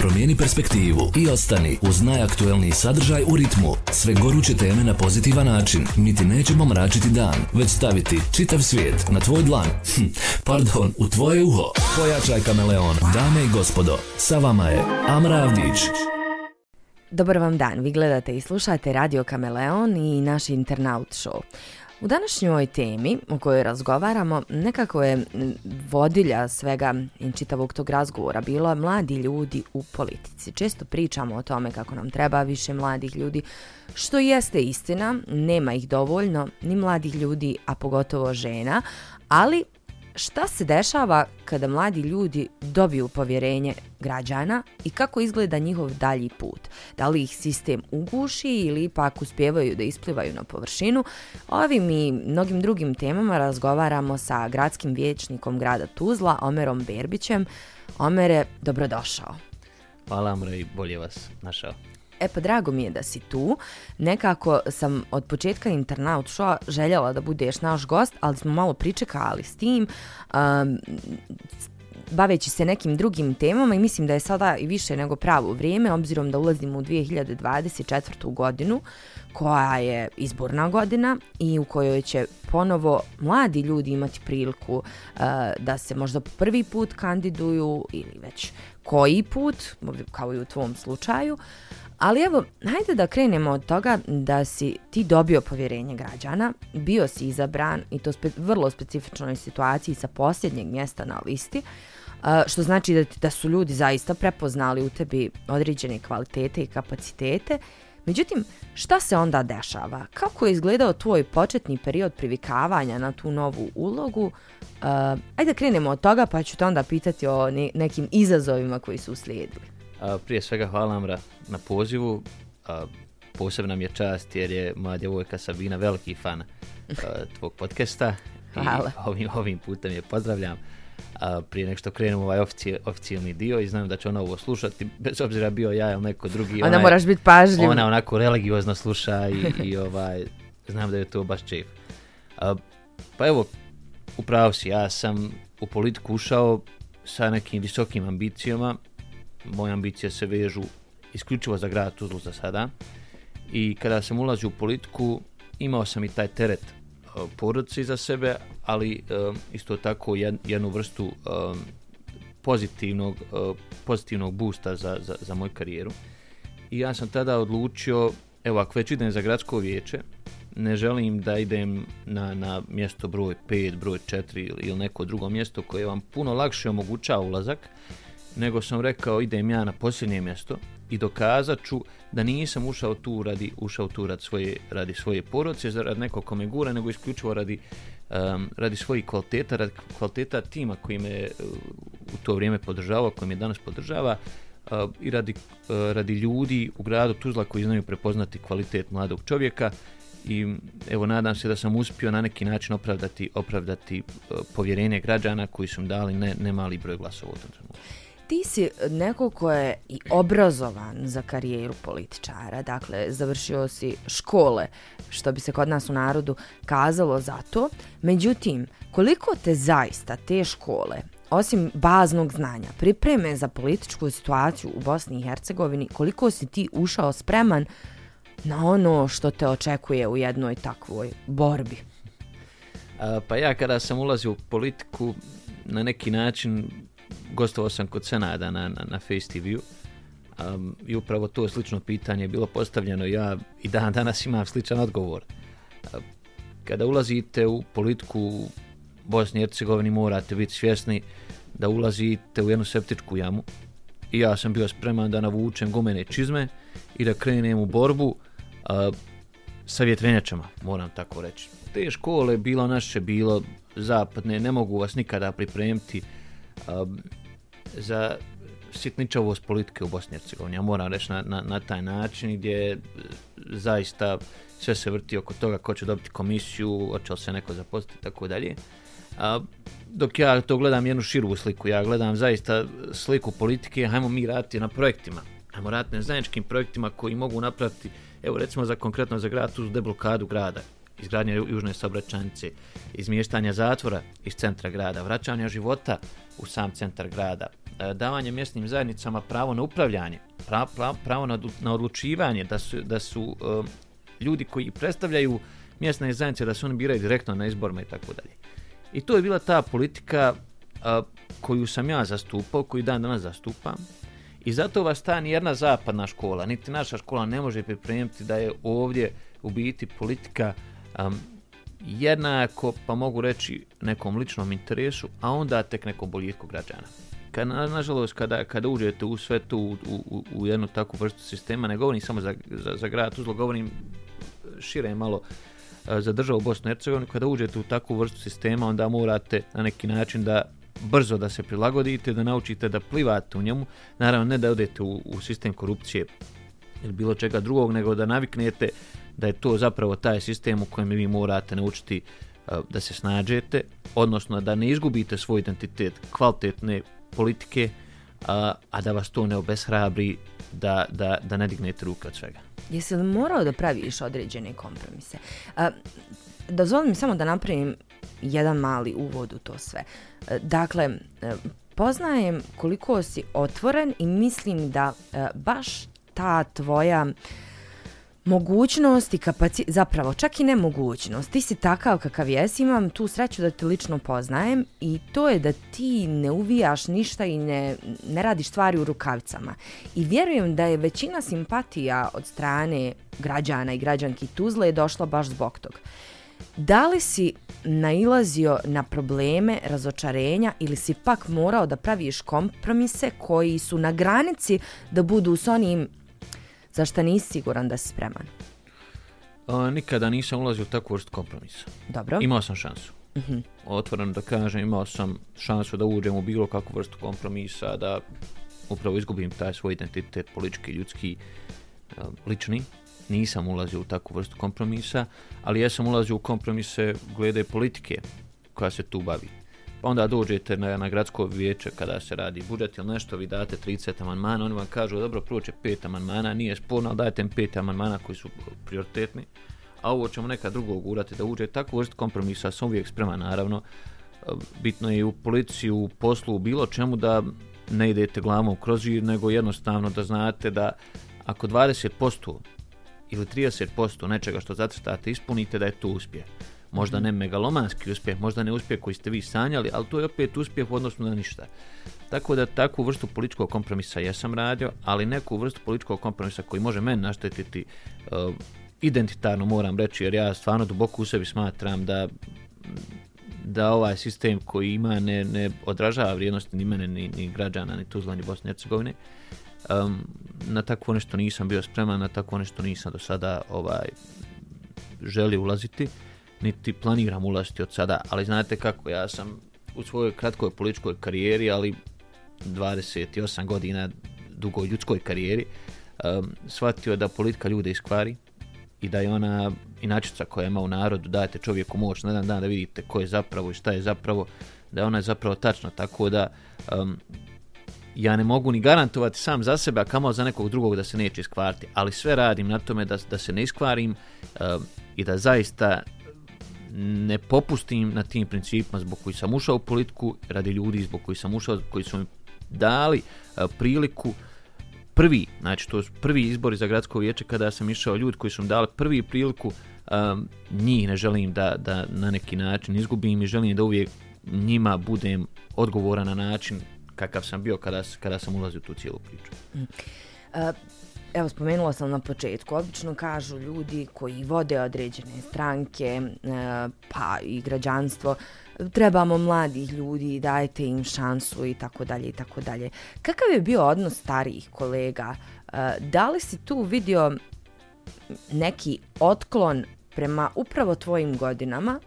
Promijeni perspektivu i ostani uz najaktuelniji sadržaj u ritmu. Sve goruće teme na pozitivan način. Mi ti nećemo mračiti dan, već staviti čitav svijet na tvoj dlan. Hm, pardon, u tvoje uho. Pojačaj kameleon. Dame i gospodo, sa vama je Amra Avdić. Dobar vam dan, vi gledate i slušate Radio Kameleon i naš Internaut Show. U današnjoj temi o kojoj razgovaramo, nekako je vodilja svega i čitavog tog razgovora bilo mladi ljudi u politici. Često pričamo o tome kako nam treba više mladih ljudi, što jeste istina, nema ih dovoljno, ni mladih ljudi, a pogotovo žena, ali šta se dešava kada mladi ljudi dobiju povjerenje građana i kako izgleda njihov dalji put? Da li ih sistem uguši ili ipak uspjevaju da isplivaju na površinu? Ovim i mnogim drugim temama razgovaramo sa gradskim vječnikom grada Tuzla, Omerom Berbićem. Omere, dobrodošao. Hvala, Amra, i bolje vas našao. E pa drago mi je da si tu. Nekako sam od početka internaut showa željela da budeš naš gost, ali smo malo pričekali s tim. Um, baveći se nekim drugim temama i mislim da je sada i više nego pravo vrijeme, obzirom da ulazimo u 2024. godinu, koja je izborna godina i u kojoj će ponovo mladi ljudi imati priliku uh, da se možda prvi put kandiduju ili već koji put, kao i u tvom slučaju. Ali evo, hajde da krenemo od toga da si ti dobio povjerenje građana, bio si izabran i to spe, vrlo specifičnoj situaciji sa posljednjeg mjesta na listi, što znači da, da su ljudi zaista prepoznali u tebi određene kvalitete i kapacitete. Međutim, šta se onda dešava? Kako je izgledao tvoj početni period privikavanja na tu novu ulogu? Uh, ajde da krenemo od toga pa ću te onda pitati o ne, nekim izazovima koji su uslijedili. Prije svega hvala Amra na pozivu. Posebna mi je čast jer je moja djevojka Sabina veliki fan tvog podcasta. Hvala. I ovim, ovim putem je pozdravljam. A, prije nek što krenemo ovaj ofici, oficijalni dio i znam da će ona ovo slušati, bez obzira bio ja ili neko drugi. Ona moraš biti pažljiv. Ona onako religiozno sluša i, i ovaj, znam da je to baš čef. A, pa evo, upravo si, ja sam u politiku ušao sa nekim visokim ambicijama, moje ambicije se vežu isključivo za grad Tuzlu za sada. I kada sam ulazio u politiku, imao sam i taj teret e, uh, porodice za sebe, ali uh, isto tako jed, jednu vrstu uh, pozitivnog, uh, pozitivnog boosta za, za, za moju karijeru. I ja sam tada odlučio, evo ako već idem za gradsko vijeće, ne želim da idem na, na mjesto broj 5, broj 4 ili, ili neko drugo mjesto koje vam puno lakše omogućava ulazak, nego sam rekao idem ja na posljednje mjesto i dokazat ću da nisam ušao tu radi ušao tu radi svoje, radi svoje porodice, radi nekog kome gura, nego isključivo radi, um, radi svojih kvaliteta, radi kvaliteta tima koji me uh, u to vrijeme podržava, koji me danas podržava uh, i radi, uh, radi ljudi u gradu Tuzla koji znaju prepoznati kvalitet mladog čovjeka. I evo nadam se da sam uspio na neki način opravdati opravdati uh, povjerenje građana koji su dali ne, ne mali broj glasova u tom trenutku ti si neko ko je i obrazovan za karijeru političara, dakle, završio si škole, što bi se kod nas u narodu kazalo za to. Međutim, koliko te zaista te škole, osim baznog znanja, pripreme za političku situaciju u Bosni i Hercegovini, koliko si ti ušao spreman na ono što te očekuje u jednoj takvoj borbi? Pa ja kada sam ulazio u politiku, na neki način gostovao sam kod Senada na, na, na Face TV-u um, i upravo to slično pitanje je bilo postavljeno ja i dan danas imam sličan odgovor. Um, kada ulazite u politiku Bosni i Hercegovini morate biti svjesni da ulazite u jednu septičku jamu i ja sam bio spreman da navučem gumene čizme i da krenem u borbu uh, sa vjetrenjačama, moram tako reći. Te škole, bilo naše, bilo zapadne, ne mogu vas nikada pripremiti um, za sitničavost politike u Bosni i Hercegovini. Ja moram reći na, na, na taj način gdje e, zaista sve se vrti oko toga ko će dobiti komisiju, hoće li se neko zaposliti i tako dalje. A, dok ja to gledam jednu širu sliku, ja gledam zaista sliku politike, hajmo mi raditi na projektima, hajmo raditi na zajedničkim projektima koji mogu napraviti, evo recimo za konkretno za grad, tu deblokadu grada, izgradnje južne saobraćajnice, izmještanja zatvora iz centra grada, vraćanja života u sam centar grada, e, davanje mjesnim zajednicama pravo na upravljanje, pra, pra, pravo na, na odlučivanje, da su, da su e, ljudi koji predstavljaju mjesne zajednice, da se oni biraju direktno na izborima i tako dalje. I to je bila ta politika e, koju sam ja zastupao, koju dan danas zastupam. I zato vas ta nijedna zapadna škola, niti naša škola ne može pripremiti da je ovdje u biti politika um, jednako, pa mogu reći, nekom ličnom interesu, a onda tek nekom boljitku građana. Kad, na, nažalost, kada, kada uđete u sve tu, u, u, u jednu takvu vrstu sistema, ne govorim samo za, za, za grad Tuzlo, govorim šire malo e, za državu Bosnu i Hercegovini, kada uđete u takvu vrstu sistema, onda morate na neki način da brzo da se prilagodite, da naučite da plivate u njemu, naravno ne da odete u, u sistem korupcije ili bilo čega drugog, nego da naviknete da je to zapravo taj sistem u kojem vi morate naučiti eh, da se snađete, odnosno da ne izgubite svoj identitet kvalitetne politike, a, a da vas to ne obeshrabri da, da, da ne dignete ruke od svega. Jesi li morao da praviš određene kompromise? A, dozvoli mi samo da napravim jedan mali uvod u to sve. A, Dakle, a, poznajem koliko si otvoren i mislim da a, baš ta tvoja mogućnost i kapaci... zapravo čak i nemogućnost. ti si takav kakav jesi, imam tu sreću da te lično poznajem i to je da ti ne uvijaš ništa i ne, ne radiš stvari u rukavicama. I vjerujem da je većina simpatija od strane građana i građanki Tuzle došla baš zbog tog. Da li si nailazio na probleme, razočarenja ili si pak morao da praviš kompromise koji su na granici da budu s onim za što nisi siguran da si spreman? A, nikada nisam ulazio u takvu vrstu kompromisa. Dobro. Imao sam šansu. Mm -hmm. Otvoreno da kažem, imao sam šansu da uđem u bilo kakvu vrstu kompromisa, da upravo izgubim taj svoj identitet politički, ljudski, lični. Nisam ulazio u takvu vrstu kompromisa, ali ja sam ulazio u kompromise glede politike koja se tu bavi. Onda dođete na, na gradsko vijeće kada se radi budžet ili nešto, vi date 30 amandmana, oni vam kažu dobro proće 5 amandmana, nije sporno, ali dajte im 5 amandmana koji su prioritetni, a ovo ćemo neka drugo gurati da uđe. Takvu vrstu kompromisa sam uvijek spreman, naravno. Bitno je i u policiji, u poslu, u bilo čemu da ne idete glavom kroz žir, nego jednostavno da znate da ako 20% ili 30% nečega što zacrtate ispunite, da je to uspjeh možda ne megalomanski uspjeh, možda ne uspjeh koji ste vi sanjali, ali to je opet uspjeh u odnosu na ništa. Tako da takvu vrstu političkog kompromisa jesam radio, ali neku vrstu političkog kompromisa koji može meni naštetiti uh, identitarno moram reći, jer ja stvarno duboko u sebi smatram da da ovaj sistem koji ima ne, ne odražava vrijednosti ni mene, ni, ni građana, ni Tuzla, ni Bosne i Hercegovine. Um, na takvo nešto nisam bio spreman, na takvo nešto nisam do sada ovaj želio ulaziti. Uh, niti planiram ulaziti od sada, ali znate kako, ja sam u svojoj kratkoj političkoj karijeri, ali 28 godina dugoj ljudskoj karijeri, um, shvatio da politika ljude iskvari i da je ona inačica koja ima u narodu, dajete čovjeku moć na jedan dan da vidite ko je zapravo i šta je zapravo, da je ona je zapravo tačna, tako da um, ja ne mogu ni garantovati sam za sebe, a kamo za nekog drugog da se neće iskvariti, ali sve radim na tome da, da se ne iskvarim um, i da zaista ne popustim na tim principima zbog koji sam ušao u politiku, radi ljudi zbog koji sam ušao, koji su mi dali e, priliku prvi, znači to su prvi izbori za gradsko vijeće kada sam išao ljudi koji su mi dali prvi priliku a, njih ne želim da, da na neki način izgubim i želim da uvijek njima budem odgovoran na način kakav sam bio kada, kada sam ulazio u tu cijelu priču. Mm. Uh, Evo, spomenula sam na početku, obično kažu ljudi koji vode određene stranke, e, pa i građanstvo, trebamo mladih ljudi, dajte im šansu i tako dalje i tako dalje. Kakav je bio odnos starijih kolega? E, da li si tu vidio neki otklon prema upravo tvojim godinama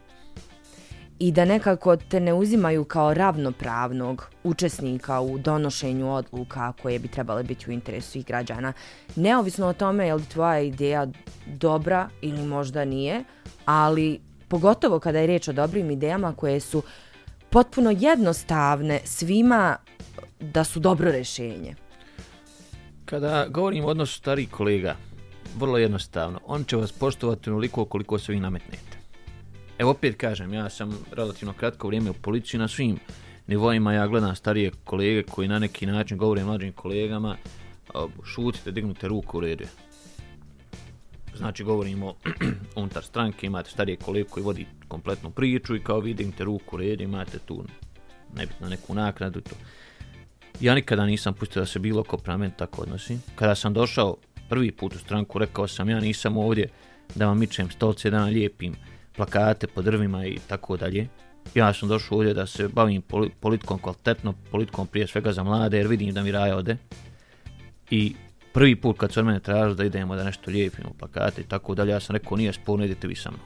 i da nekako te ne uzimaju kao ravnopravnog učesnika u donošenju odluka koje bi trebale biti u interesu svih građana. Neovisno o tome je li tvoja ideja dobra ili možda nije, ali pogotovo kada je reč o dobrim idejama koje su potpuno jednostavne svima da su dobro rešenje. Kada govorim o odnosu starih kolega, vrlo jednostavno, on će vas poštovati onoliko koliko se vi nametnete. Evo opet kažem, ja sam relativno kratko vrijeme u policiji na svim nivoima, ja gledam starije kolege koji na neki način govore mlađim kolegama, šutite, dignute ruku u redu. Znači, govorimo unutar stranke, imate starije kolege koji vodi kompletnu priču i kao vi dignite ruku u redu, imate tu nebitno neku naknadu i to. Ja nikada nisam pustio da se bilo ko prema meni tako odnosi. Kada sam došao prvi put u stranku, rekao sam ja nisam ovdje da vam mičem stolce, da vam lijepim plakate po drvima i tako dalje. Ja sam došao ovdje da se bavim poli- politikom kvalitetno, politikom prije svega za mlade, jer vidim da mi raja ode. I prvi put kad su od mene tražili da idemo da nešto lijepimo plakate i tako dalje, ja sam rekao nije sporno, idete vi sa mnom.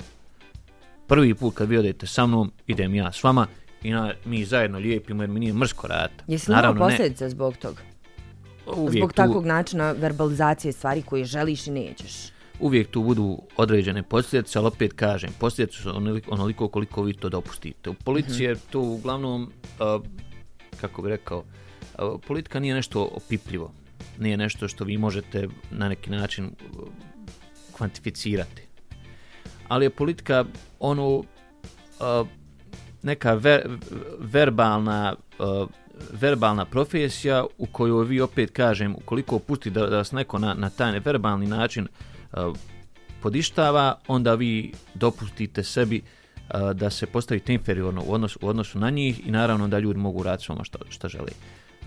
Prvi put kad vi odete sa mnom, idem ja s vama i na, mi zajedno lijepimo jer mi nije mrsko raditi. Jesi li imao posljedice zbog toga? uvijek Zbog tu- takvog načina verbalizacije stvari koje želiš i nećeš uvijek tu budu određene posljedice, ali opet kažem, posljedice su onoliko, onoliko koliko vi to dopustite. U policiji je to uglavnom, uh, kako bi rekao, uh, politika nije nešto opipljivo. Nije nešto što vi možete na neki način uh, kvantificirati. Ali je politika ono uh, neka ver, verbalna uh, verbalna profesija u kojoj vi opet kažem ukoliko pusti da, da vas neko na, na taj verbalni način uh, podištava onda vi dopustite sebi da se postavite inferiorno u odnosu, u odnosu na njih i naravno da ljudi mogu raditi s vama što, što žele.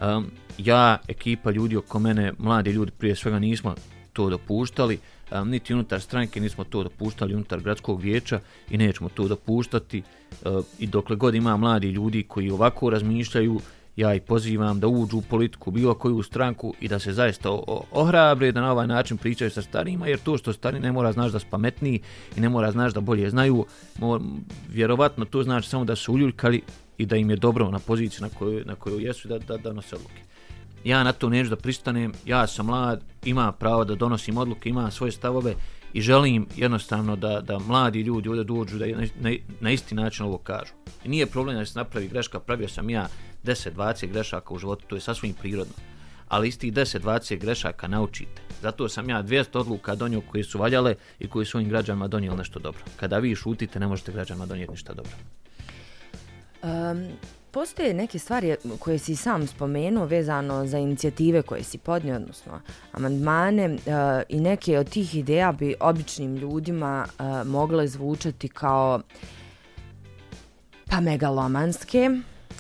Um, ja, ekipa ljudi oko mene, mladi ljudi prije svega nismo to dopuštali, um, niti unutar stranke nismo to dopuštali unutar gradskog vijeća i nećemo to dopuštati uh, i dokle god ima mladi ljudi koji ovako razmišljaju, ja ih pozivam da uđu u politiku, bilo koju stranku i da se zaista ohrabre da na ovaj način pričaju sa starima, jer to što stari ne mora znaš da su pametniji i ne mora znaš da bolje znaju, vjerovatno to znači samo da su uljuljkali i da im je dobro na poziciji na kojoj, na kojoj jesu da, da, da nose odluke. Ja na to neću da pristanem, ja sam mlad, imam pravo da donosim odluke, imam svoje stavove i želim jednostavno da, da mladi ljudi ovdje dođu da na, na, na isti način ovo kažu. I nije problem da se napravi greška, pravio sam ja 10-20 grešaka u životu, to je sasvim prirodno. Ali isti 10-20 grešaka naučite. Zato sam ja 200 odluka donio koje su valjale i koji su ovim građanima donijeli nešto dobro. Kada vi šutite, ne možete građanima donijeti ništa dobro. Um, postoje neke stvari eh, koje si sam spomenuo vezano za inicijative koje si podnio, odnosno amandmane e, i neke od tih ideja bi običnim ljudima e, mogle zvučati kao pa megalomanske,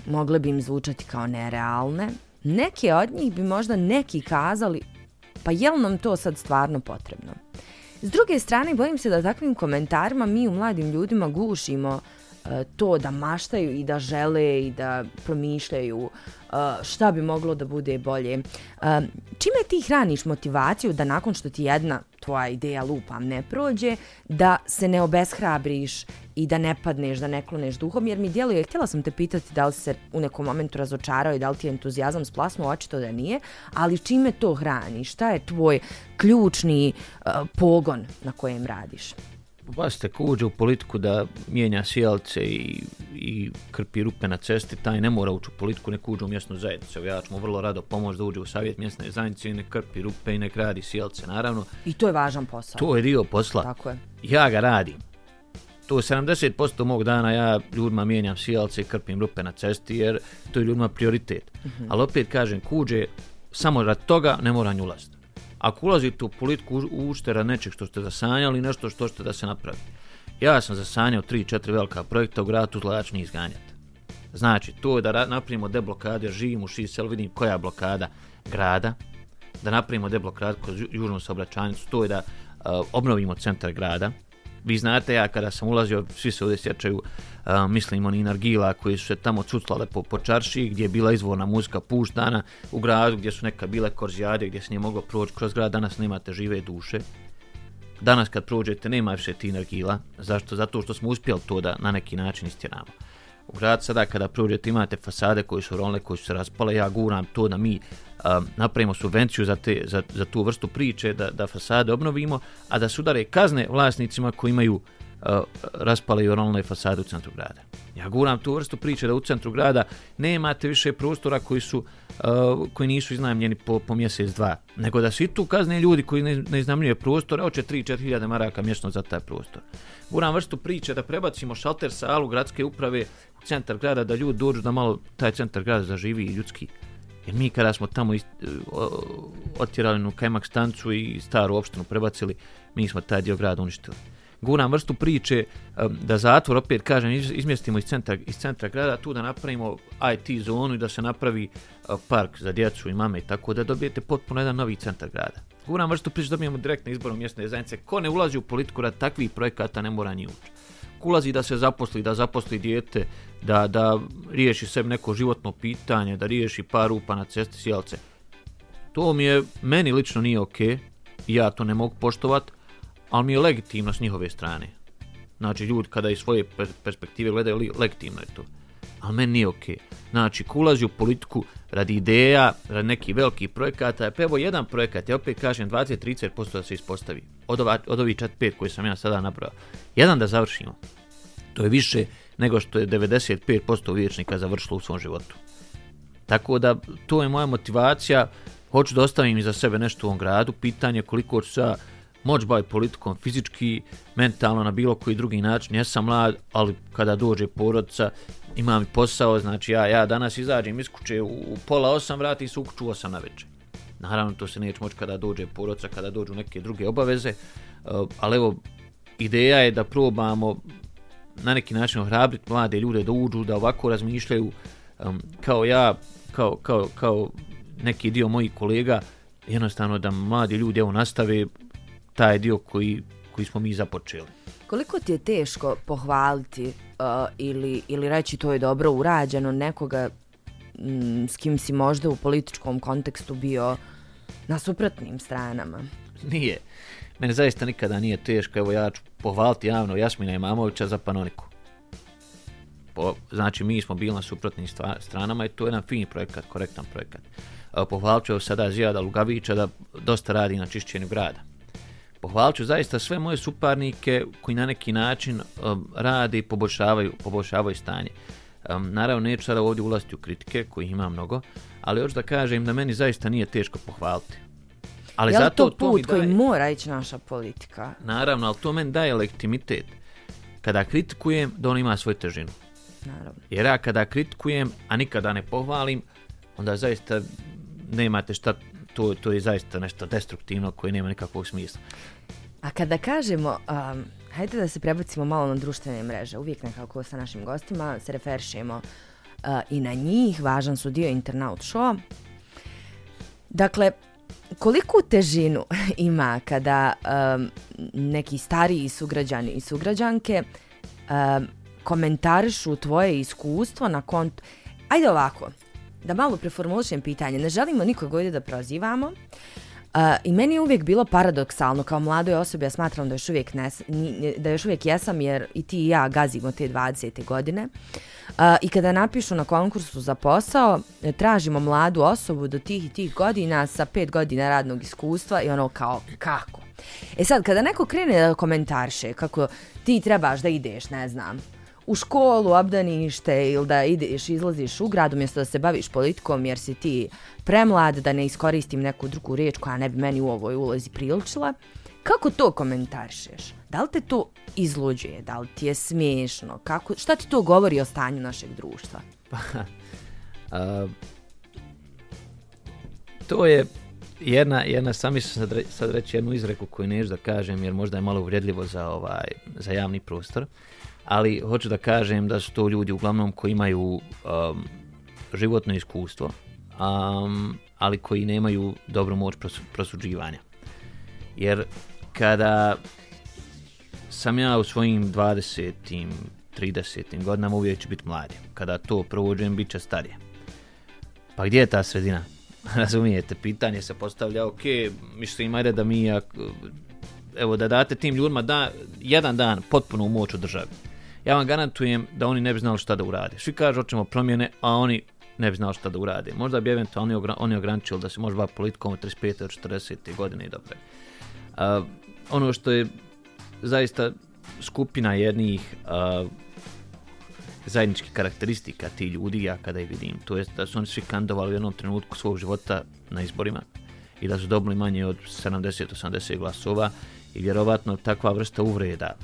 mogle bi im zvučati kao nerealne. Neke od njih bi možda neki kazali pa jel nam to sad stvarno potrebno? S druge strane, bojim se da takvim komentarima mi u mladim ljudima gušimo uh, E, to da maštaju i da žele i da promišljaju e, šta bi moglo da bude bolje. E, čime ti hraniš motivaciju da nakon što ti jedna tvoja ideja lupam ne prođe, da se ne obeshrabriš i da ne padneš, da ne kloneš duhom, jer mi djeluje, htjela sam te pitati da li se u nekom momentu razočarao i da li ti je entuzijazam splasnuo, očito da nije, ali čime to hraniš? Šta je tvoj ključni uh, pogon na kojem radiš? Pazite, ko uđe u politiku da mijenja sjelce i, i krpi rupe na cesti, taj ne mora ući u politiku, nek uđe u mjesnu zajednicu. Ja ću mu vrlo rado pomoći da uđe u savjet mjesne zajednice i nek krpi rupe i nek radi sjelce. Naravno, I to je važan posao. to je dio posla. Tako je. Ja ga radim. To je 70% mog dana ja ljudima mijenjam sjelce i krpim rupe na cesti jer to je ljudima prioritet. Mm -hmm. Ali opet kažem, kuđe samo rad toga ne mora nju ulaziti. Ako ulazite u politiku u- nečeg što ste zasanjali, nešto što ste da se napravi. Ja sam zasanjao 3-4 velika projekta u gradu Tuzla, ja ću njih. Znači, to je da napravimo deblokade, ja živim u Šisel, vidim koja je blokada grada, da napravimo deblokadu kroz južnu saobraćajnicu, to je da uh, obnovimo centar grada. Vi znate, ja kada sam ulazio, svi se ovdje sjećaju, a, mislim oni nargila koji su se tamo cuclale po, po čarši, gdje je bila izvorna muzika puštana u gradu, gdje su neka bile korzijade, gdje se nije moglo proći kroz grad, danas nemate žive duše. Danas kad prođete nema više ti nargila. Zašto? Zato što smo uspjeli to da na neki način istjeramo. U grad sada kada prođete imate fasade koje su rolne, koje su se raspale, ja guram to da mi um, napravimo subvenciju za, te, za, za tu vrstu priče, da, da fasade obnovimo, a da se udare kazne vlasnicima koji imaju Eh, raspale i oralne fasade u centru grada. Ja guram tu vrstu priče da u centru grada nemate više prostora koji su uh, koji nisu iznajmljeni po, po mjesec dva, nego da su i tu kazne ljudi koji ne, ne iznajmljuje prostor, hoće 3-4 hiljade maraka mjesečno za taj prostor. Guram vrstu priče da prebacimo šalter sa alu gradske uprave u centar grada, da ljudi dođu da malo taj centar grada zaživi i ljudski. Jer mi kada smo tamo ist, eh, otjerali na Kajmak stancu i staru opštinu prebacili, mi smo taj dio grada uništili guram vrstu priče da zatvor opet kažem izmjestimo iz centra iz centra grada tu da napravimo IT zonu i da se napravi e, park za djecu i mame i tako da dobijete potpuno jedan novi centar grada. Guram vrstu priče dobijemo direktno izborom mjesne zajednice. Ko ne ulazi u politiku rad takvih projekata ne mora ni ući. Ulazi da se zaposli, da zaposli dijete, da, da riješi sebi neko životno pitanje, da riješi par rupa na cesti sjelce. To mi je, meni lično nije okej, okay, ja to ne mogu poštovati, ali mi je legitimno s njihove strane. Znači, ljudi kada iz svoje perspektive gledaju, legitimno je to. Ali meni nije okej. Okay. Znači, ko ulazi u politiku radi ideja, radi nekih velikih projekata, pa evo jedan projekat, ja opet kažem 20-30% da se ispostavi. Od, ova, od ovih 4-5 koji sam ja sada napravio. Jedan da završimo. To je više nego što je 95% vječnika završilo u svom životu. Tako da, to je moja motivacija. Hoću da ostavim iza sebe nešto u ovom gradu. Pitanje koliko ću sa moć bavi politikom fizički, mentalno, na bilo koji drugi način. Ja sam mlad, ali kada dođe porodca, imam posao, znači ja, ja danas izađem iz kuće u, u pola osam, vratim se u kuću osam na večer. Naravno, to se neće moći kada dođe porodca, kada dođu neke druge obaveze, uh, ali evo, ideja je da probamo na neki način ohrabriti mlade ljude da uđu, da ovako razmišljaju um, kao ja, kao, kao, kao neki dio mojih kolega, jednostavno da mladi ljudi evo nastave taj dio koji, koji smo mi započeli. Koliko ti je teško pohvaliti uh, ili, ili reći to je dobro urađeno nekoga m, s kim si možda u političkom kontekstu bio na suprotnim stranama? Nije. Mene zaista nikada nije teško. Evo ja ću pohvaliti javno Jasmina Imamovića za Panoniku. Po, znači mi smo bili na suprotnim stranama i to je jedan fin projekat, korektan projekat. Pohvalit ću sada Zijada Lugavića da dosta radi na čišćenju grada pohvalit ću zaista sve moje suparnike koji na neki način um, rade i poboljšavaju, poboljšavaju stanje. Um, naravno, neću sada ovdje ulaziti u kritike, koji ima mnogo, ali hoću da kažem da meni zaista nije teško pohvaliti. Ali je li zato, to put to koji daje, mora ići naša politika? Naravno, ali to meni daje legitimitet. Kada kritikujem, da on ima svoju težinu. Naravno. Jer ja kada kritikujem, a nikada ne pohvalim, onda zaista nemate šta to, to je zaista nešto destruktivno koje nema nikakvog smisla. A kada kažemo, um, hajde da se prebacimo malo na društvene mreže, uvijek nekako sa našim gostima se referišemo uh, i na njih, važan su dio Internaut Show. Dakle, koliku težinu ima kada um, neki stariji sugrađani i sugrađanke um, komentarišu tvoje iskustvo na kontu... Ajde ovako, da malo preformulišem pitanje, ne želimo nikog ovdje da prozivamo. Uh, I meni je uvijek bilo paradoksalno, kao mladoj osobi, ja smatram da još uvijek, nes, da još uvijek jesam, jer i ti i ja gazimo te 20. godine. Uh, I kada napišu na konkursu za posao, tražimo mladu osobu do tih i tih godina sa pet godina radnog iskustva i ono kao, kako? E sad, kada neko krene da komentarše kako ti trebaš da ideš, ne znam, u školu, obdanište ili da ideš, izlaziš u grad umjesto da se baviš politikom jer si ti premlad, da ne iskoristim neku drugu riječ koja ne bi meni u ovoj ulozi priličila. Kako to komentarišeš? Da li te to izluđuje? Da li ti je smiješno? Kako, šta ti to govori o stanju našeg društva? uh, to je jedna, jedna sami sam sad, re, sad reći jednu izreku koju neću da kažem jer možda je malo uvredljivo za, ovaj, za javni prostor. Uh, ali hoću da kažem da su to ljudi uglavnom koji imaju um, životno iskustvo, um, ali koji nemaju dobru moć prosuđivanja. Jer kada sam ja u svojim 20. 30. godinama uvijek ću biti mladi. Kada to provođujem, bit će starije. Pa gdje je ta sredina? Razumijete, pitanje se postavlja, ok, mislim, ajde da mi, evo, da date tim ljudima da, jedan dan potpuno u moć u državi ja vam garantujem da oni ne bi znali šta da urade. Svi kažu hoćemo promjene, a oni ne bi znali šta da urade. Možda bi eventualno oni, oni ograničili da se može baviti politikom od 35. od 40. godine i dobro. Uh, ono što je zaista skupina jednih uh, zajedničkih karakteristika ti ljudi, ja kada ih vidim, to je da su oni svi kandovali u jednom trenutku svog života na izborima i da su dobili manje od 70-80 glasova i vjerovatno takva vrsta uvreda,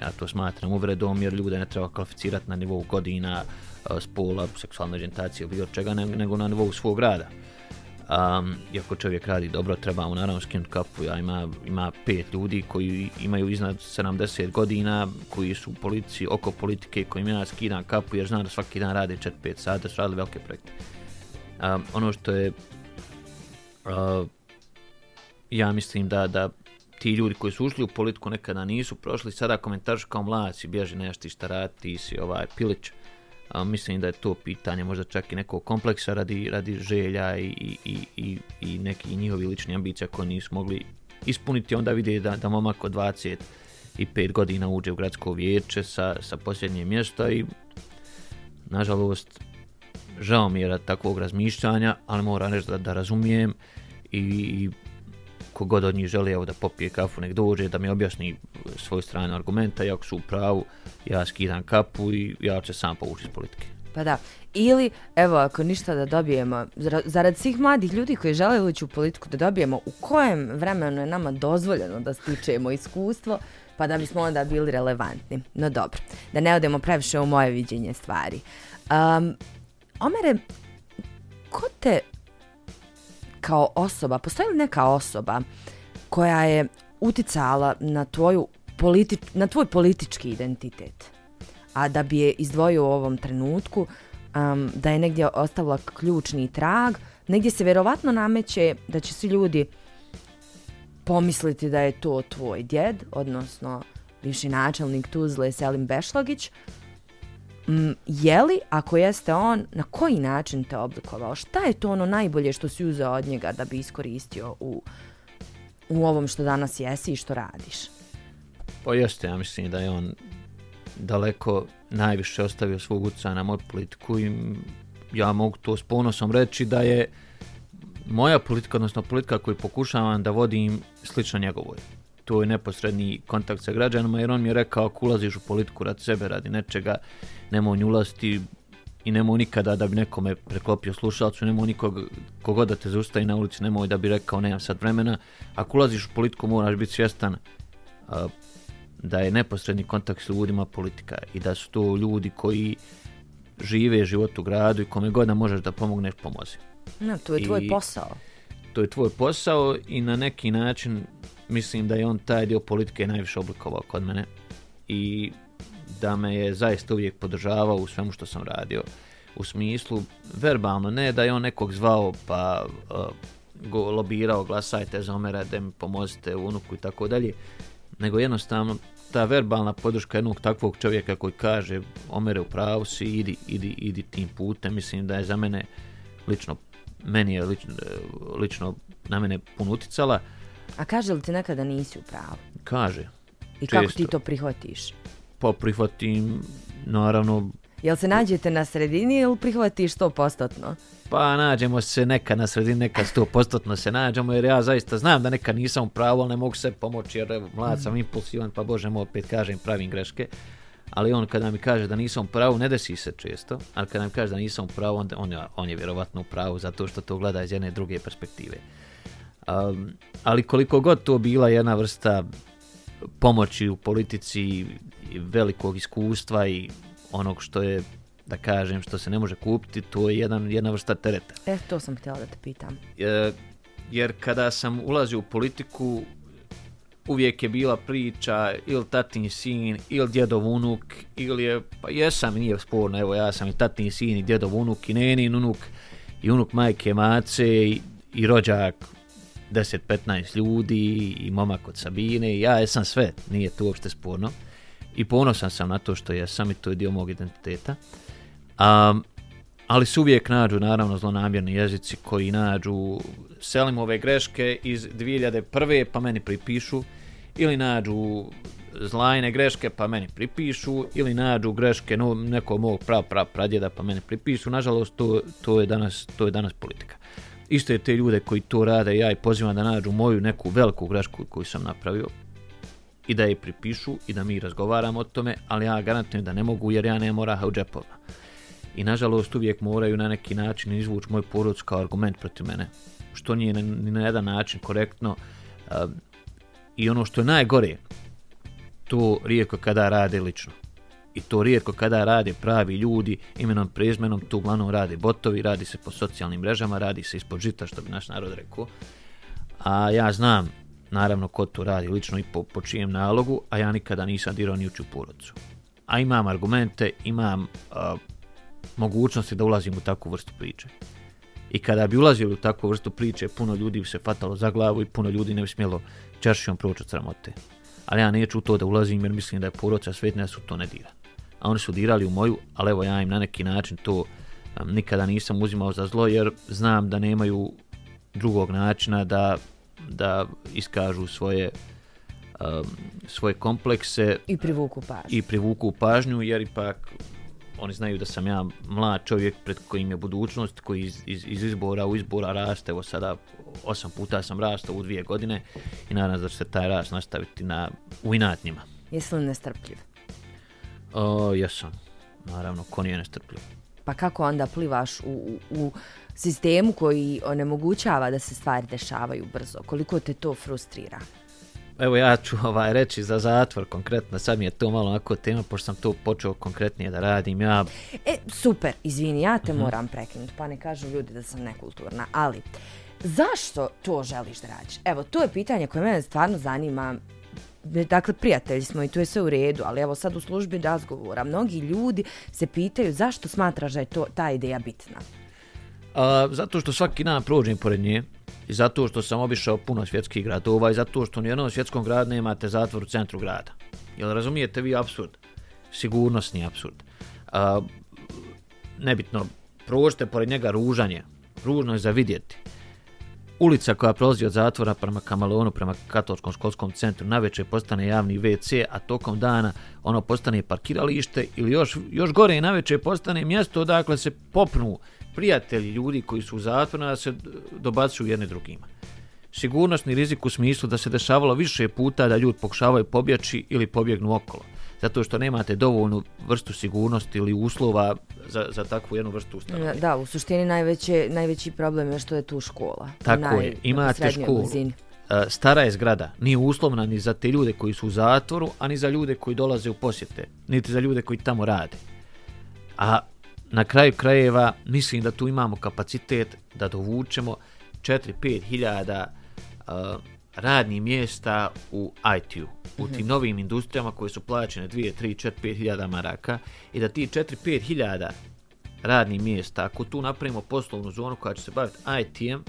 ja to smatram uvredom jer ljude ne treba kvalificirati na nivou godina, eh, spola, seksualne orijentacije, bilo čega, nego na nivou svog rada. Um, iako čovjek radi dobro, treba mu naravno skinuti kapu. Ja ima, ima pet ljudi koji imaju iznad 70 godina, koji su u politici, oko politike, kojim ja skidam kapu jer znam da svaki dan rade 4-5 sata, su radili velike projekte. Um, ono što je uh, ja mislim da, da ti ljudi koji su ušli u politiku nekada nisu prošli, sada komentaršu kao mladi, bježi nešto šta radi, ti si ovaj pilić. A, mislim da je to pitanje možda čak i nekog kompleksa radi, radi želja i, i, i, i neki njihovi lični ambicija koje nisu mogli ispuniti. Onda vidi da, da momak od 25 godina uđe u gradsko vijeće sa, sa posljednje mjesta i nažalost žao mi je da takvog razmišljanja, ali moram reći da, da razumijem i, i kogod od njih želi evo da popije kafu nek dođe da mi objasni svoju stranu argumenta i ako su u pravu ja skidam kapu i ja ću sam povući iz politike. Pa da, ili evo ako ništa da dobijemo, zarad svih mladih ljudi koji žele ući u politiku da dobijemo u kojem vremenu je nama dozvoljeno da stičemo iskustvo pa da bismo onda bili relevantni. No dobro, da ne odemo previše u moje viđenje stvari. Um, Omere, ko te kao osoba, postoji li neka osoba koja je uticala na tvoju politi na tvoj politički identitet, a da bi je izdvojio u ovom trenutku, um, da je negdje ostavila ključni trag, negdje se vjerovatno nameće da će svi ljudi pomisliti da je to tvoj djed, odnosno bivši načelnik Tuzle Selim Bešlagić, Mm, je li, ako jeste on, na koji način te oblikovao? Šta je to ono najbolje što si uzeo od njega da bi iskoristio u, u ovom što danas jesi i što radiš? Pa jeste, ja mislim da je on daleko najviše ostavio svog utjecaja na moju politiku i ja mogu to s ponosom reći da je moja politika, odnosno politika koju pokušavam da vodim slično njegovoj to je neposredni kontakt sa građanima, jer on mi je rekao, ako ulaziš u politiku rad sebe, radi nečega, nemoj nju ulaziti i nemoj nikada da bi nekome preklopio slušalcu, nemoj nikog kogod da te zaustavi na ulici, nemoj da bi rekao, nemam sad vremena. Ako ulaziš u politiku, moraš biti svjestan a, da je neposredni kontakt s ljudima politika i da su to ljudi koji žive život u gradu i kome god da možeš da pomogneš, pomozi. No, to je tvoj I, posao. To je tvoj posao i na neki način mislim da je on taj dio politike najviše oblikovao kod mene i da me je zaista uvijek podržavao u svemu što sam radio u smislu verbalno, ne da je on nekog zvao pa uh, go lobirao glasajte za Omera da mi pomozite unuku i tako dalje nego jednostavno ta verbalna podrška jednog takvog čovjeka koji kaže Omere u pravu si, idi, idi, idi tim putem, mislim da je za mene lično, meni je lično, uh, lično na mene puno uticala. A kaže li ti nekada nisi u pravu? Kaže. I često. kako ti to prihvatiš? Pa prihvatim, naravno... Jel se nađete na sredini ili prihvatiš to postotno? Pa nađemo se neka na sredini, neka sto postotno se nađemo, jer ja zaista znam da neka nisam u pravu, ali ne mogu se pomoći, jer evo, mlad sam impulsivan, pa bože mu opet kažem pravim greške. Ali on kada mi kaže da nisam u pravu, ne desi se često, ali kada mi kaže da nisam u pravu, on, on, je, on je vjerovatno u pravu zato što to gleda iz jedne druge perspektive. Um, ali koliko god to bila jedna vrsta pomoći u politici velikog iskustva i onog što je da kažem što se ne može kupiti to je jedan, jedna vrsta tereta. E to sam htjela da te pitam. E, jer kada sam ulazio u politiku uvijek je bila priča ili tatin sin ili djedov unuk ili je, pa jesam nije sporno evo ja sam i tatin sin i djedov unuk i nenin unuk i unuk majke mace i, i rođak 10-15 ljudi i momak od Sabine i ja jesam sve, nije to uopšte sporno. I ponosan sam na to što jesam i to je dio mog identiteta. Um, ali su uvijek nađu naravno zlonamjerni jezici koji nađu selim ove greške iz 2001. pa meni pripišu ili nađu zlajne greške pa meni pripišu ili nađu greške no, nekog mog prav pra pradjeda pa meni pripišu nažalost to, to, je danas, to je danas politika iste te ljude koji to rade, ja i pozivam da nađu moju neku veliku grešku koju sam napravio i da je pripišu i da mi razgovaramo o tome, ali ja garantujem da ne mogu jer ja nemam oraha u džepovima. I nažalost uvijek moraju na neki način izvući moj porod kao argument protiv mene, što nije ni na jedan način korektno. I ono što je najgore, to rijetko kada rade lično. I to rijetko kada rade pravi ljudi, imenom, prezmenom, tu uglavnom rade botovi, radi se po socijalnim mrežama, radi se ispod žita, što bi naš narod rekao. A ja znam, naravno, ko to radi lično i po, po čijem nalogu, a ja nikada nisam dirao ni uču porodcu. A imam argumente, imam a, mogućnosti da ulazim u takvu vrstu priče. I kada bi ulazili u takvu vrstu priče, puno ljudi bi se fatalo za glavu i puno ljudi ne bi smjelo čaršijom proći od sramote. Ali ja neću u to da ulazim jer mislim da je porodca svetna su to ne dira. A oni su dirali u moju, ali evo ja im na neki način to um, nikada nisam uzimao za zlo jer znam da nemaju drugog načina da, da iskažu svoje um, svoje komplekse I privuku pažnju. i privuku pažnju jer ipak oni znaju da sam ja mlad čovjek pred kojim je budućnost, koji iz, iz, iz izbora u izbora raste, evo sada osam puta sam rastao u dvije godine i nadam se da će se taj rast nastaviti na, u inatnjima. Jesi li nestrpljiv? O, jesam, naravno, ko nije nestrpljiv. Pa kako onda plivaš u, u, u sistemu koji onemogućava da se stvari dešavaju brzo? Koliko te to frustrira? Evo ja ću ovaj reći za zatvor konkretno, sad mi je to malo onako tema, pošto sam to počeo konkretnije da radim, ja... E, super, izvini, ja te uh -huh. moram prekinuti, pa ne kažu ljudi da sam nekulturna, ali zašto to želiš da radiš? Evo, to je pitanje koje mene stvarno zanima, dakle, prijatelji smo i to je sve u redu, ali evo sad u službi razgovora, mnogi ljudi se pitaju zašto smatraš da je to, ta ideja bitna? A, zato što svaki dan prođem pored nje, i zato što sam obišao puno svjetskih gradova i zato što u jednom svjetskom gradu nemate zatvor u centru grada. Jel razumijete vi absurd? Sigurnosni absurd. A, nebitno, prođete pored njega ružanje. Ružno je za vidjeti. Ulica koja prolazi od zatvora prema Kamalonu, prema katolskom školskom centru, naveče postane javni WC, a tokom dana ono postane parkiralište ili još, još gore naveče postane mjesto odakle se popnu prijatelji ljudi koji su u zatvoru da se dobacuju jedne drugima. Sigurnosni rizik u smislu da se dešavalo više puta da ljudi pokušavaju pobjeći ili pobjegnu okolo. Zato što nemate dovoljnu vrstu sigurnosti ili uslova za, za takvu jednu vrstu ustanove. Da, u suštini najveće, najveći problem je što je tu škola. Tako naj, je, imate školu. Blizini. Stara je zgrada, nije uslovna ni za te ljude koji su u zatvoru, ani za ljude koji dolaze u posjete, niti za ljude koji tamo rade. A na kraju krajeva mislim da tu imamo kapacitet da dovučemo 4-5 hiljada uh, radnih mjesta u IT-u, u tim mhm. novim industrijama koje su plaćene 2, 3, 4, 5 hiljada maraka i da ti 4, 5 hiljada radnih mjesta, ako tu napravimo poslovnu zonu koja će se baviti IT-em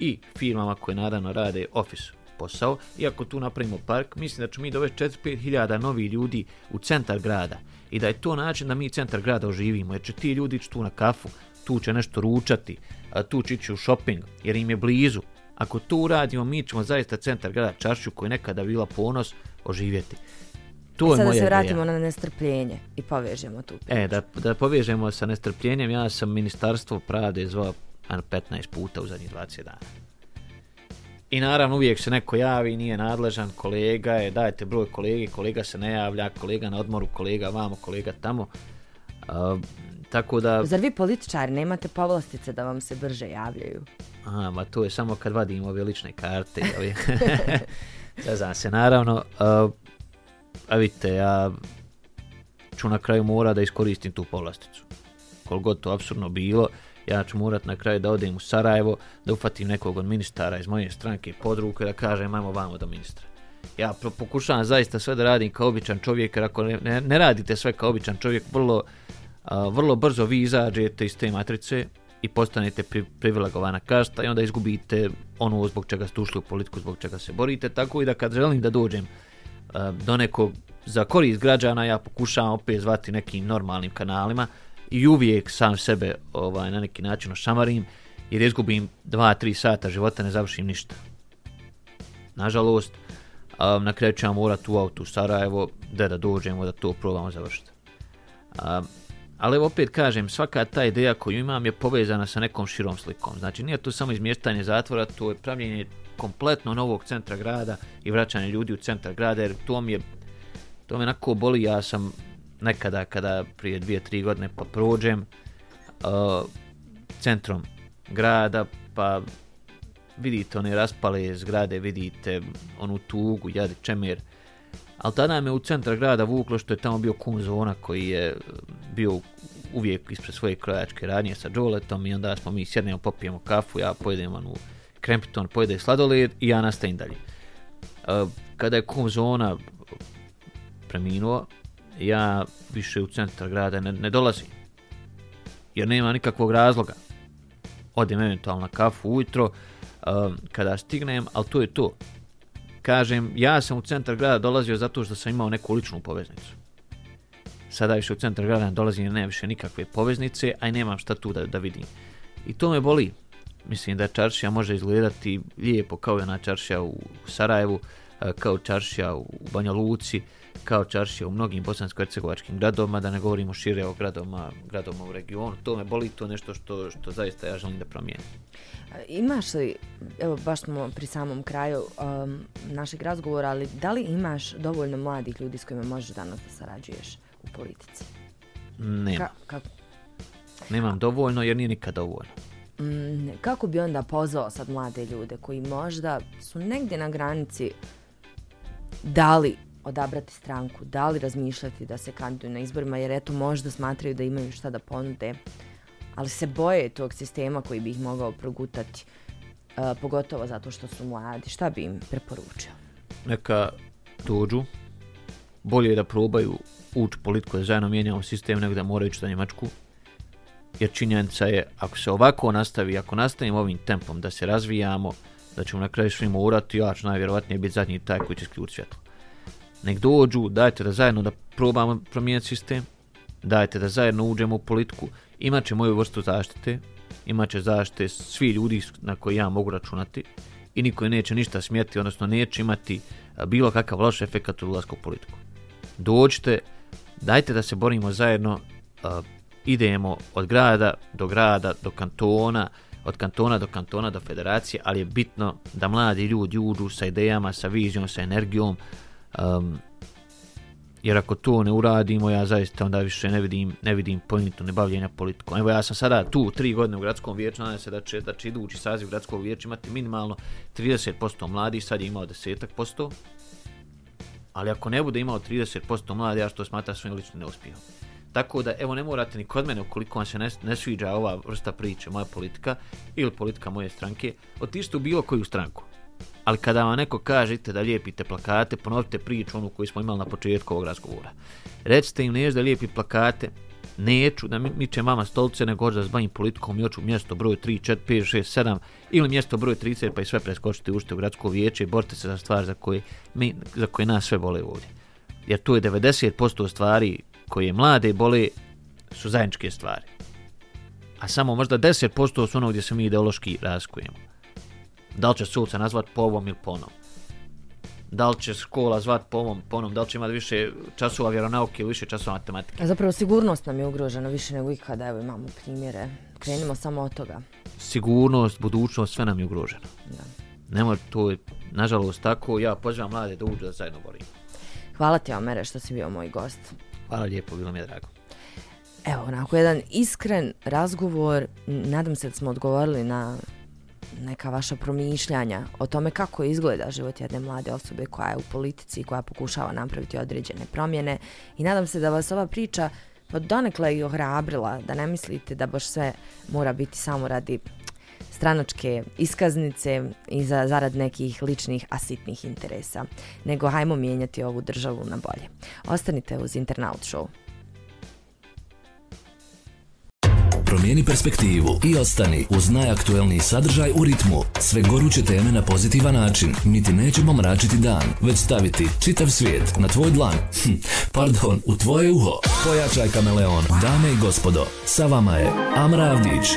i firmama koje nadano rade office posao, i ako tu napravimo park, mislim da ćemo mi dovesti 4-5 hiljada novih ljudi u centar grada i da je to način da mi centar grada oživimo, jer će ti ljudi ići tu na kafu, tu će nešto ručati, tu će ići u shopping, jer im je blizu. Ako to uradimo, mi ćemo zaista centar grada Čašću, koji nekada bila ponos, oživjeti. To I je sada se vratimo ideja. na nestrpljenje i povežemo tu priču. E, da, da povežemo sa nestrpljenjem, ja sam ministarstvo pravde zvao 15 puta u zadnjih 20 dana. I naravno uvijek se neko javi, nije nadležan, kolega je, dajte broj kolege, kolega se ne javlja, kolega na odmoru, kolega vamo, kolega tamo. Uh, tako da... Zar vi političari nemate povlastice da vam se brže javljaju? A, ma to je samo kad vadim ove lične karte. ja znam se, naravno. Uh, a vidite, ja ću na kraju mora da iskoristim tu povlasticu. Koliko to absurdno bilo, ja ću morat na kraju da odem u Sarajevo, da ufatim nekog od ministara iz moje stranke i podruke da kažem ajmo vamo do ministra. Ja pokušavam zaista sve da radim kao običan čovjek, jer ako ne, ne, ne radite sve kao običan čovjek, vrlo, a, vrlo brzo vi izađete iz te matrice i postanete pri, privilegovana kasta i onda izgubite ono zbog čega ste ušli u politiku, zbog čega se borite. Tako i da kad želim da dođem eh, do nekog za korist građana, ja pokušavam opet zvati nekim normalnim kanalima, i uvijek sam sebe ovaj na neki način ošamarim jer izgubim 2-3 sata života ne završim ništa. Nažalost, um, na kraju ću ja morat u autu u Sarajevo da da dođemo da to probamo završiti. Um, Ali opet kažem, svaka ta ideja koju imam je povezana sa nekom širom slikom. Znači nije to samo izmještanje zatvora, to je pravljenje kompletno novog centra grada i vraćanje ljudi u centar grada, jer to mi je, to me onako boli, ja sam nekada, kada prije dvije, tri godine pa prođem uh, centrom grada, pa vidite one raspale zgrade, vidite onu tugu, jadi čemer, ali tada me u centar grada vuklo što je tamo bio kun zona koji je bio uvijek ispred svoje krojačke radnje sa džoletom i onda smo mi sjednemo, popijemo kafu, ja pojedem onu krempiton, pojede sladoled i ja nastavim dalje. E, kada je kom zona preminuo, ja više u centar grada ne, ne dolazim. Jer nema nikakvog razloga. Odem eventualno na kafu ujutro, e, kada stignem, ali to je to. Kažem, ja sam u centar grada dolazio zato što sam imao neku ličnu poveznicu. Sada više u centar grada ne dolazim jer nema više nikakve poveznice, a i nemam šta tu da, da vidim. I to me boli. Mislim da čaršija može izgledati lijepo kao je ona čaršija u Sarajevu, kao čaršija u Banja Luci, kao čaršija u mnogim bosansko-hercegovačkim gradovima, da ne govorimo šire o gradovima, gradovima u regionu. To me boli, to nešto što, što zaista ja želim da promijenim. Imaš li, evo baš smo pri samom kraju um, našeg razgovora, ali da li imaš dovoljno mladih ljudi s kojima možeš danas da sarađuješ u politici? Nema. Ka, ka, Nemam dovoljno jer nije nikad dovoljno. mm, kako bi onda pozvao sad mlade ljude koji možda su negdje na granici da li odabrati stranku, da li razmišljati da se kandiduju na izborima, jer eto možda smatraju da imaju šta da ponude, ali se boje tog sistema koji bi ih mogao progutati, uh, pogotovo zato što su mladi. Šta bi im preporučio? Neka dođu, bolje je da probaju ući politiku da zajedno mijenjamo sistem nego da moraju ići za Njemačku. Jer činjenica je, ako se ovako nastavi, ako nastavimo ovim tempom da se razvijamo, da ćemo na kraju svi morati, ja ću najvjerovatnije biti zadnji taj koji će sključiti svjetlo. Nek dođu, dajte da zajedno da probamo promijeniti sistem, dajte da zajedno uđemo u politiku, imat će moju vrstu zaštite, imat će zaštite svi ljudi na koji ja mogu računati i niko neće ništa smijeti, odnosno neće imati bilo kakav loš efekt u ulazku u politiku. Dođite, dajte da se borimo zajedno, uh, idemo od grada do grada, do kantona, od kantona do kantona do federacije, ali je bitno da mladi ljudi uđu sa idejama, sa vizijom, sa energijom, um, jer ako to ne uradimo, ja zaista onda više ne vidim, ne vidim pointu nebavljenja politikom. Evo ja sam sada tu tri godine u gradskom vijeću, nadam se da će, da će idući saziv gradskog vijeća imati minimalno 30% mladi, sad je imao desetak posto, ali ako ne bude imao 30% mladi, ja što smatra svojim ličnim neuspijom. Tako da, evo, ne morate ni kod mene, ukoliko vam se ne, ne sviđa ova vrsta priče, moja politika ili politika moje stranke, otište u bilo koju stranku. Ali kada vam neko kažete da lijepite plakate, ponovite priču onu koju smo imali na početku ovog razgovora. Recite im nešto da lijepi plakate, neću da mi, miče mama stolice, nego hoću da zbavim politikom i hoću mjesto broj 3, 4, 5, 6, 7 ili mjesto broj 30 pa i sve preskočite ušte u gradsko vijeće i borite se za stvar za koje, mi, za koje nas sve bole ovdje. Jer to je 90% stvari koje mlade bole su zajedničke stvari. A samo možda 10% su ono gdje se mi ideološki raskujemo. Da li će suca nazvat po ovom ili po onom? Da li će škola zvat po ovom, po onom? Da li će imati više časova vjeronauke ili više časova matematike? A zapravo sigurnost nam je ugrožena više nego ikada, evo imamo primjere. Krenimo samo od toga. Sigurnost, budućnost, sve nam je ugroženo. Da. Nemo, to je nažalost tako. Ja pozivam mlade da uđu da zajedno borimo. Hvala ti, Omere, što si bio moj gost. Hvala lijepo, bilo mi je drago. Evo, onako jedan iskren razgovor, nadam se da smo odgovorili na neka vaša promišljanja o tome kako izgleda život jedne mlade osobe koja je u politici i koja pokušava napraviti određene promjene i nadam se da vas ova priča pa donekle i ohrabrila, da ne mislite da baš sve mora biti samo radi stranačke iskaznice i za zarad nekih ličnih asitnih interesa, nego hajmo mijenjati ovu državu na bolje. Ostanite uz Internaut Show. Promijeni perspektivu i ostani uz najaktuelniji sadržaj u ritmu. Sve goruće teme na pozitivan način. Niti nećemo mračiti dan, već staviti čitav svijet na tvoj dlan. Hm, pardon, u tvoje uho. Pojačaj kameleon. Dame i gospodo, sa vama je Amra Avdić.